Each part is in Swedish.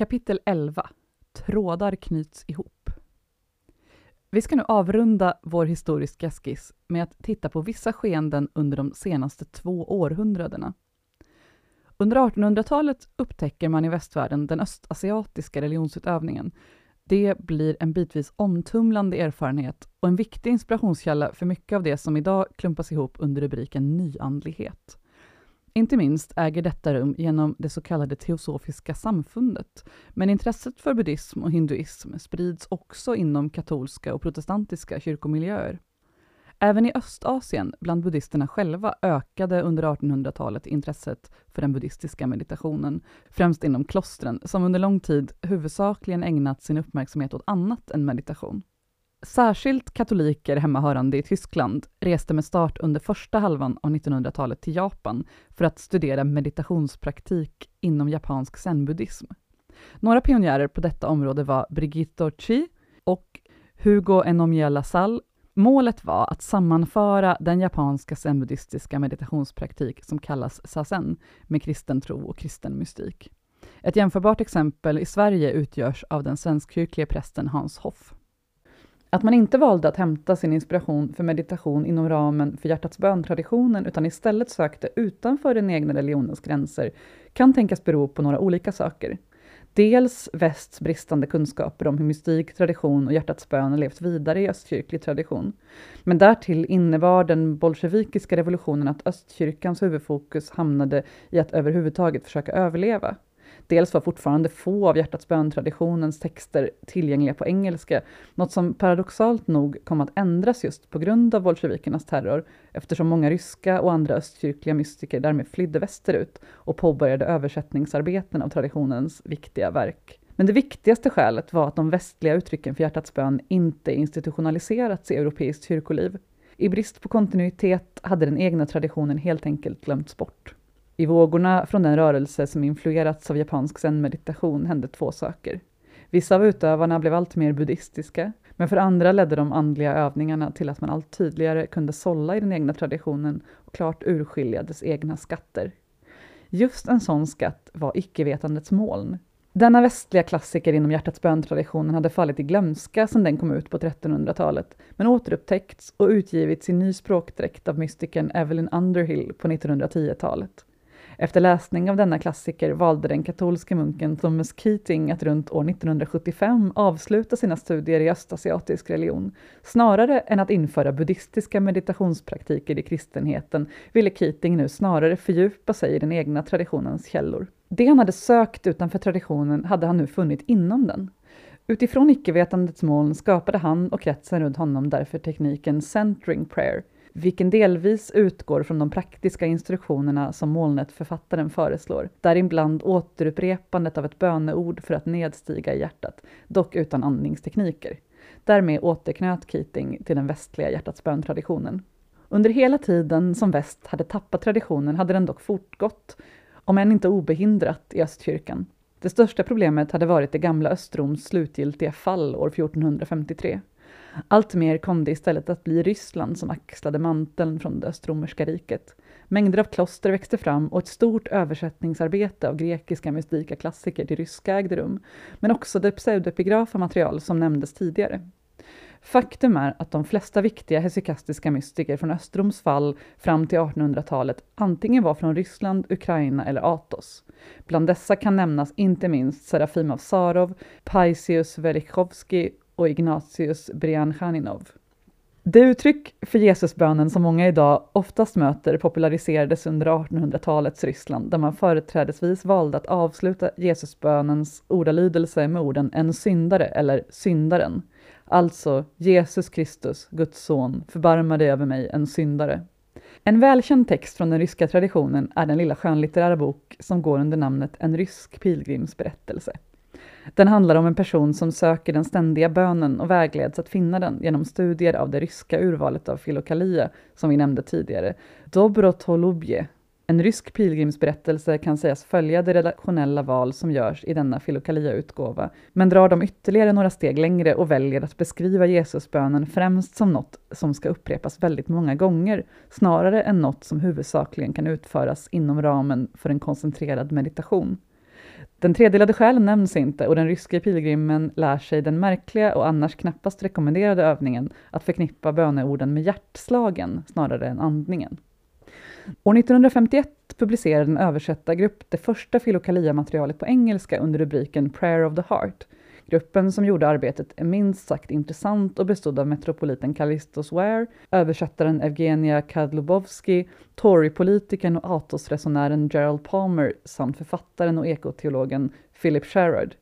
Kapitel 11 Trådar knyts ihop. Vi ska nu avrunda vår historiska skiss med att titta på vissa skeenden under de senaste två århundradena. Under 1800-talet upptäcker man i västvärlden den östasiatiska religionsutövningen. Det blir en bitvis omtumlande erfarenhet och en viktig inspirationskälla för mycket av det som idag klumpas ihop under rubriken nyandlighet. Inte minst äger detta rum genom det så kallade teosofiska samfundet, men intresset för buddhism och hinduism sprids också inom katolska och protestantiska kyrkomiljöer. Även i Östasien, bland buddhisterna själva, ökade under 1800-talet intresset för den buddhistiska meditationen, främst inom klostren, som under lång tid huvudsakligen ägnat sin uppmärksamhet åt annat än meditation. Särskilt katoliker hemmahörande i Tyskland reste med start under första halvan av 1900-talet till Japan för att studera meditationspraktik inom japansk zenbuddism. Några pionjärer på detta område var Brigitte Ochi och Hugo Enomiya Lassalle. Målet var att sammanföra den japanska zenbuddistiska meditationspraktik som kallas sazen med kristen tro och kristen mystik. Ett jämförbart exempel i Sverige utgörs av den svenskkyrklige prästen Hans Hoff. Att man inte valde att hämta sin inspiration för meditation inom ramen för hjärtats bön-traditionen utan istället sökte utanför den egna religionens gränser kan tänkas bero på några olika saker. Dels västs bristande kunskaper om hur mystik, tradition och hjärtats bön levt vidare i östkyrklig tradition. Men därtill innebar den bolsjevikiska revolutionen att östkyrkans huvudfokus hamnade i att överhuvudtaget försöka överleva. Dels var fortfarande få av Hjärtats bön-traditionens texter tillgängliga på engelska, något som paradoxalt nog kom att ändras just på grund av bolsjevikernas terror, eftersom många ryska och andra östkyrkliga mystiker därmed flydde västerut och påbörjade översättningsarbeten av traditionens viktiga verk. Men det viktigaste skälet var att de västliga uttrycken för hjärtats bön inte institutionaliserats i europeiskt kyrkoliv. I brist på kontinuitet hade den egna traditionen helt enkelt glömts bort. I vågorna från den rörelse som influerats av japansk zen-meditation hände två saker. Vissa av utövarna blev allt mer buddhistiska, men för andra ledde de andliga övningarna till att man allt tydligare kunde sålla i den egna traditionen och klart urskilja dess egna skatter. Just en sån skatt var icke-vetandets moln. Denna västliga klassiker inom hjärtats bön-traditionen hade fallit i glömska sedan den kom ut på 1300-talet, men återupptäckts och utgivits i ny språkdräkt av mystikern Evelyn Underhill på 1910-talet. Efter läsning av denna klassiker valde den katolske munken Thomas Keating att runt år 1975 avsluta sina studier i östasiatisk religion. Snarare än att införa buddhistiska meditationspraktiker i kristenheten ville Keating nu snarare fördjupa sig i den egna traditionens källor. Det han hade sökt utanför traditionen hade han nu funnit inom den. Utifrån icke-vetandets moln skapade han och kretsen runt honom därför tekniken centering prayer, vilken delvis utgår från de praktiska instruktionerna som molnet-författaren föreslår, däribland återupprepandet av ett böneord för att nedstiga i hjärtat, dock utan andningstekniker. Därmed återknöt Keating till den västliga hjärtats böntraditionen. Under hela tiden som väst hade tappat traditionen hade den dock fortgått, om än inte obehindrat, i östkyrkan. Det största problemet hade varit det gamla Östroms slutgiltiga fall år 1453. Allt mer kom det istället att bli Ryssland som axlade manteln från det östromerska riket. Mängder av kloster växte fram och ett stort översättningsarbete av grekiska mystika klassiker till ryska ägde rum, men också det pseudepigrafa material som nämndes tidigare. Faktum är att de flesta viktiga hesykastiska mystiker från Östroms fall fram till 1800-talet antingen var från Ryssland, Ukraina eller Atos. Bland dessa kan nämnas inte minst Serafim av Sarov, Paisius Velichovsky och Ignatius Brianchaninov. Det uttryck för Jesusbönen som många idag oftast möter populariserades under 1800-talets Ryssland där man företrädesvis valde att avsluta Jesusbönens ordalydelse med orden en syndare eller syndaren. Alltså Jesus Kristus, Guds son, förbarma dig över mig, en syndare. En välkänd text från den ryska traditionen är den lilla skönlitterära bok som går under namnet En rysk pilgrimsberättelse. Den handlar om en person som söker den ständiga bönen och vägleds att finna den genom studier av det ryska urvalet av filokalia, som vi nämnde tidigare, Dobrotolubje. En rysk pilgrimsberättelse kan sägas följa det redaktionella val som görs i denna filokalia-utgåva, men drar dem ytterligare några steg längre och väljer att beskriva Jesusbönen främst som något som ska upprepas väldigt många gånger, snarare än något som huvudsakligen kan utföras inom ramen för en koncentrerad meditation. Den tredelade själen nämns inte och den ryske pilgrimen lär sig den märkliga och annars knappast rekommenderade övningen att förknippa böneorden med hjärtslagen snarare än andningen. År 1951 publicerade en översättargrupp det första filokalia-materialet på engelska under rubriken Prayer of the Heart. Gruppen som gjorde arbetet är minst sagt intressant och bestod av metropoliten Callistos Ware, översättaren Evgenia Kadlubowski, Torypolitikern och Atos-resonären Gerald Palmer samt författaren och ekoteologen Philip Sherrod.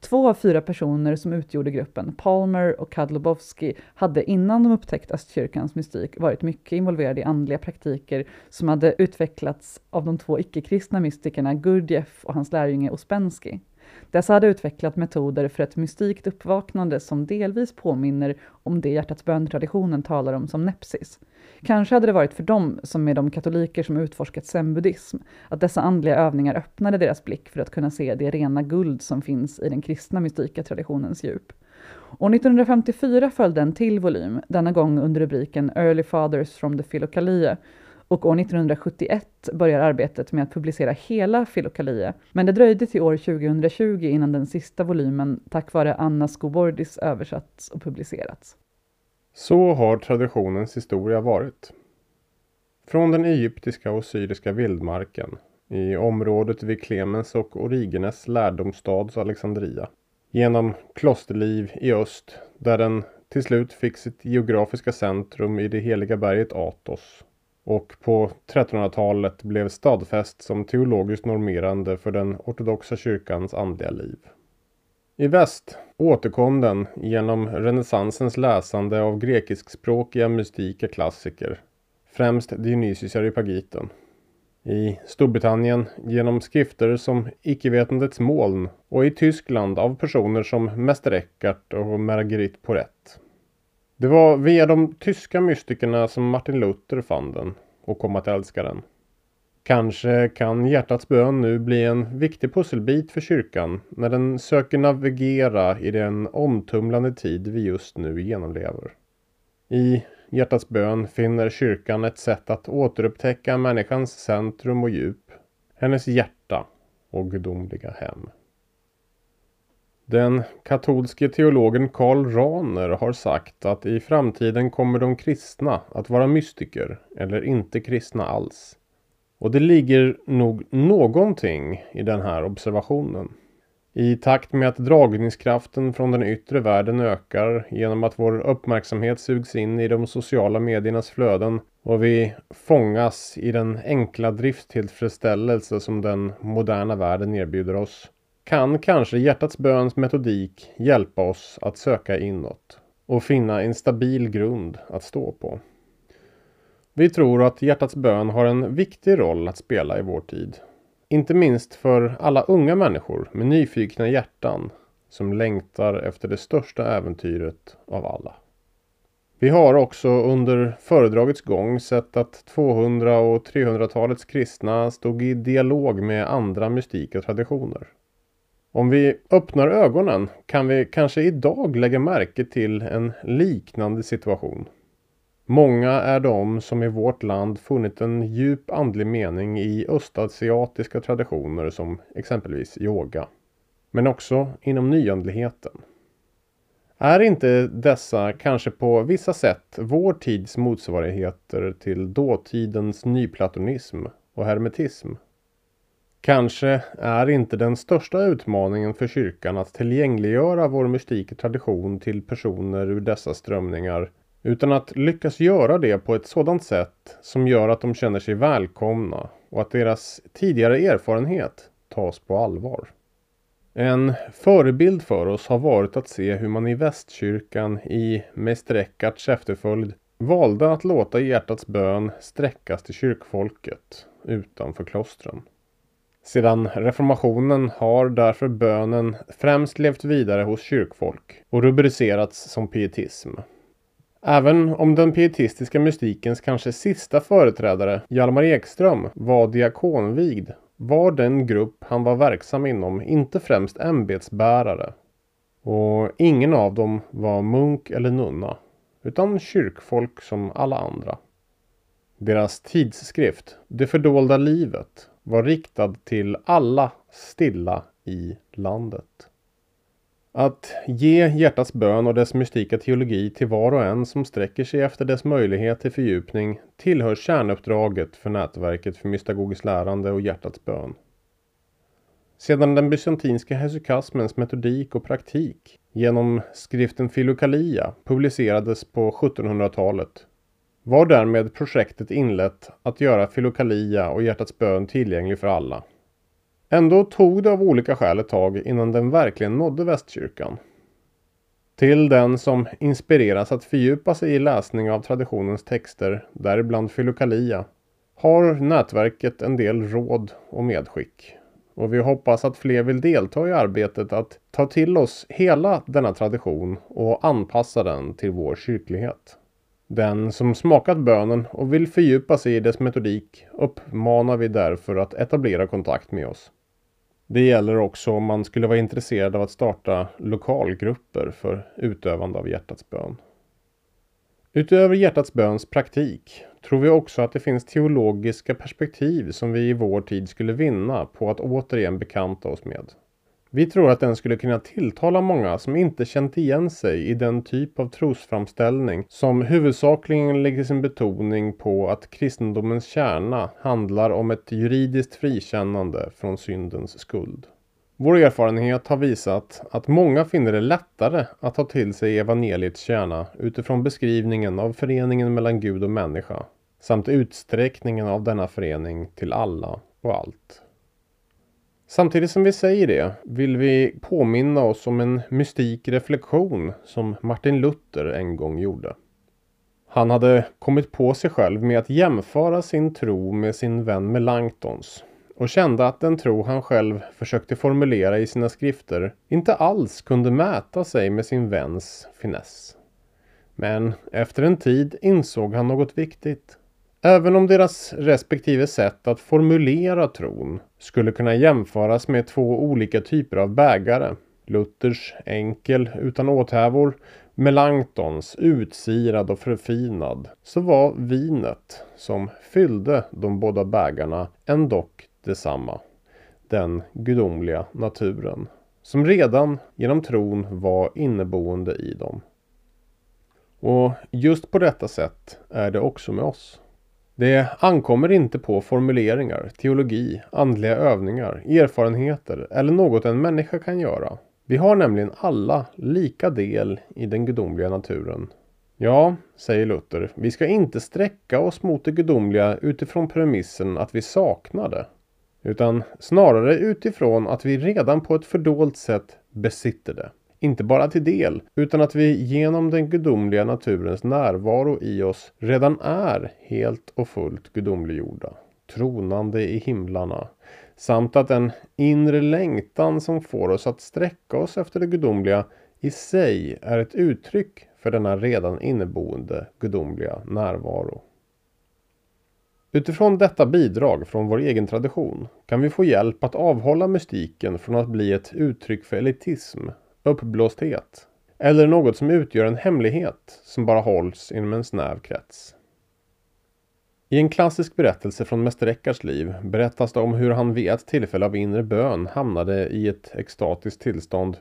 Två av fyra personer som utgjorde gruppen, Palmer och Kadlubowski, hade innan de upptäckt östkyrkans mystik varit mycket involverade i andliga praktiker som hade utvecklats av de två icke-kristna mystikerna Gurdjieff och hans lärjunge Ospensky. Dessa hade utvecklat metoder för ett mystikt uppvaknande som delvis påminner om det hjärtats bön-traditionen talar om som nepsis. Kanske hade det varit för dem, som med de katoliker som utforskat zen-buddhism, att dessa andliga övningar öppnade deras blick för att kunna se det rena guld som finns i den kristna mystika traditionens djup. År 1954 följde en till volym, denna gång under rubriken Early Fathers from the Philokalia, och år 1971 börjar arbetet med att publicera hela Filokalie. men det dröjde till år 2020 innan den sista volymen tack vare Anna Skobordis översatts och publicerats. Så har traditionens historia varit. Från den egyptiska och syriska vildmarken, i området vid Klemens och Origenes lärdomsstads Alexandria, genom klosterliv i öst, där den till slut fick sitt geografiska centrum i det heliga berget Athos och på 1300-talet blev stadfäst som teologiskt normerande för den ortodoxa kyrkans andliga liv. I väst återkom den genom renässansens läsande av grekiskspråkiga mystika klassiker, främst Dionysius Areopagiten. I Storbritannien genom skrifter som Icke-vetandets moln och i Tyskland av personer som Mäster Eckhart och Marguerite Porrette. Det var via de tyska mystikerna som Martin Luther fann den och kom att älska den. Kanske kan hjärtats bön nu bli en viktig pusselbit för kyrkan när den söker navigera i den omtumlande tid vi just nu genomlever. I hjärtats bön finner kyrkan ett sätt att återupptäcka människans centrum och djup, hennes hjärta och gudomliga hem. Den katolske teologen Karl Rahner har sagt att i framtiden kommer de kristna att vara mystiker eller inte kristna alls. Och det ligger nog någonting i den här observationen. I takt med att dragningskraften från den yttre världen ökar genom att vår uppmärksamhet sugs in i de sociala mediernas flöden och vi fångas i den enkla drifttillfredsställelse som den moderna världen erbjuder oss kan kanske hjärtats böns metodik hjälpa oss att söka inåt och finna en stabil grund att stå på. Vi tror att hjärtats bön har en viktig roll att spela i vår tid. Inte minst för alla unga människor med nyfikna hjärtan som längtar efter det största äventyret av alla. Vi har också under föredragets gång sett att 200 och 300-talets kristna stod i dialog med andra mystika traditioner. Om vi öppnar ögonen kan vi kanske idag lägga märke till en liknande situation. Många är de som i vårt land funnit en djup andlig mening i östasiatiska traditioner som exempelvis yoga. Men också inom nyandligheten. Är inte dessa kanske på vissa sätt vår tids motsvarigheter till dåtidens nyplatonism och hermetism? Kanske är inte den största utmaningen för kyrkan att tillgängliggöra vår mystika tradition till personer ur dessa strömningar utan att lyckas göra det på ett sådant sätt som gör att de känner sig välkomna och att deras tidigare erfarenhet tas på allvar. En förebild för oss har varit att se hur man i västkyrkan i Mäster Eckarts efterföljd valde att låta hjärtats bön sträckas till kyrkfolket utanför klostren. Sedan reformationen har därför bönen främst levt vidare hos kyrkfolk och rubricerats som pietism. Även om den pietistiska mystikens kanske sista företrädare, Hjalmar Ekström, var diakonvigd var den grupp han var verksam inom inte främst ämbetsbärare. Och ingen av dem var munk eller nunna, utan kyrkfolk som alla andra. Deras tidsskrift, Det fördolda livet, var riktad till alla stilla i landet. Att ge hjärtats bön och dess mystika teologi till var och en som sträcker sig efter dess möjlighet till fördjupning tillhör kärnuppdraget för nätverket för mystagogiskt lärande och hjärtats bön. Sedan den bysantinska hesykasmens metodik och praktik genom skriften Filokalia publicerades på 1700-talet var därmed projektet inlett att göra Filokalia och hjärtats bön tillgänglig för alla. Ändå tog det av olika skäl ett tag innan den verkligen nådde västkyrkan. Till den som inspireras att fördjupa sig i läsning av traditionens texter, däribland Filokalia, har nätverket en del råd och medskick. Och vi hoppas att fler vill delta i arbetet att ta till oss hela denna tradition och anpassa den till vår kyrklighet. Den som smakat bönen och vill fördjupa sig i dess metodik uppmanar vi därför att etablera kontakt med oss. Det gäller också om man skulle vara intresserad av att starta lokalgrupper för utövande av hjärtats bön. Utöver hjärtats böns praktik tror vi också att det finns teologiska perspektiv som vi i vår tid skulle vinna på att återigen bekanta oss med. Vi tror att den skulle kunna tilltala många som inte känt igen sig i den typ av trosframställning som huvudsakligen lägger sin betoning på att kristendomens kärna handlar om ett juridiskt frikännande från syndens skuld. Vår erfarenhet har visat att många finner det lättare att ta till sig evangeliets kärna utifrån beskrivningen av föreningen mellan Gud och människa samt utsträckningen av denna förening till alla och allt. Samtidigt som vi säger det vill vi påminna oss om en mystik reflektion som Martin Luther en gång gjorde. Han hade kommit på sig själv med att jämföra sin tro med sin vän Melanchtons och kände att den tro han själv försökte formulera i sina skrifter inte alls kunde mäta sig med sin väns finess. Men efter en tid insåg han något viktigt. Även om deras respektive sätt att formulera tron skulle kunna jämföras med två olika typer av bägare. Luthers enkel utan åthävor, Melanchtons utsirad och förfinad, så var vinet som fyllde de båda bägarna ändock detsamma. Den gudomliga naturen, som redan genom tron var inneboende i dem. Och just på detta sätt är det också med oss. Det ankommer inte på formuleringar, teologi, andliga övningar, erfarenheter eller något en människa kan göra. Vi har nämligen alla lika del i den gudomliga naturen. Ja, säger Luther, vi ska inte sträcka oss mot det gudomliga utifrån premissen att vi saknar det. Utan snarare utifrån att vi redan på ett fördolt sätt besitter det inte bara till del, utan att vi genom den gudomliga naturens närvaro i oss redan är helt och fullt gudomliggjorda, tronande i himlarna, samt att den inre längtan som får oss att sträcka oss efter det gudomliga i sig är ett uttryck för denna redan inneboende gudomliga närvaro. Utifrån detta bidrag från vår egen tradition kan vi få hjälp att avhålla mystiken från att bli ett uttryck för elitism uppblåsthet eller något som utgör en hemlighet som bara hålls inom en snäv krets. I en klassisk berättelse från Mäster Eckarts liv berättas det om hur han vid ett tillfälle av inre bön hamnade i ett extatiskt tillstånd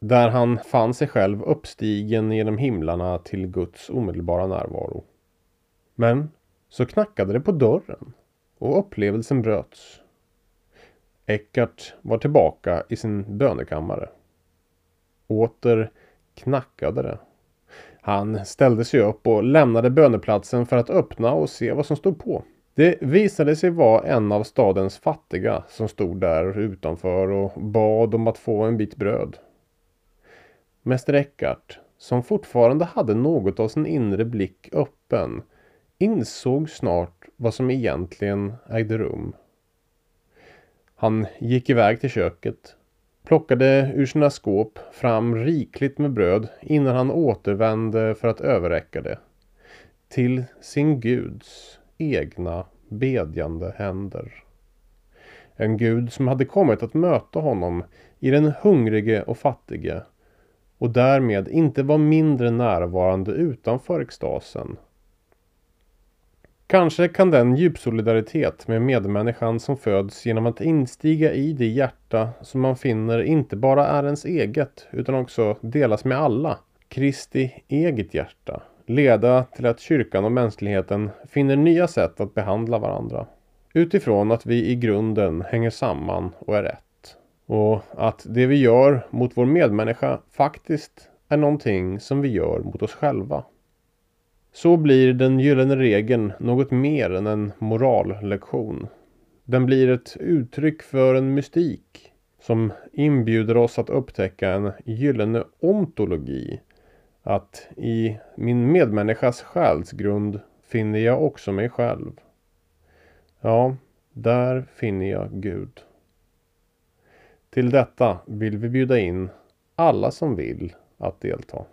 där han fann sig själv uppstigen genom himlarna till Guds omedelbara närvaro. Men så knackade det på dörren och upplevelsen bröts. Eckart var tillbaka i sin bönekammare. Åter knackade det. Han ställde sig upp och lämnade böneplatsen för att öppna och se vad som stod på. Det visade sig vara en av stadens fattiga som stod där utanför och bad om att få en bit bröd. Mäster Eckart, som fortfarande hade något av sin inre blick öppen, insåg snart vad som egentligen ägde rum. Han gick iväg till köket, plockade ur sina skåp fram rikligt med bröd innan han återvände för att överräcka det. Till sin Guds egna bedjande händer. En Gud som hade kommit att möta honom i den hungrige och fattige och därmed inte var mindre närvarande utanför extasen. Kanske kan den djupsolidaritet med medmänniskan som föds genom att instiga i det hjärta som man finner inte bara är ens eget utan också delas med alla, Kristi eget hjärta, leda till att kyrkan och mänskligheten finner nya sätt att behandla varandra. Utifrån att vi i grunden hänger samman och är ett. Och att det vi gör mot vår medmänniska faktiskt är någonting som vi gör mot oss själva. Så blir den gyllene regeln något mer än en morallektion. Den blir ett uttryck för en mystik som inbjuder oss att upptäcka en gyllene ontologi. Att i min medmänniskas själsgrund finner jag också mig själv. Ja, där finner jag Gud. Till detta vill vi bjuda in alla som vill att delta.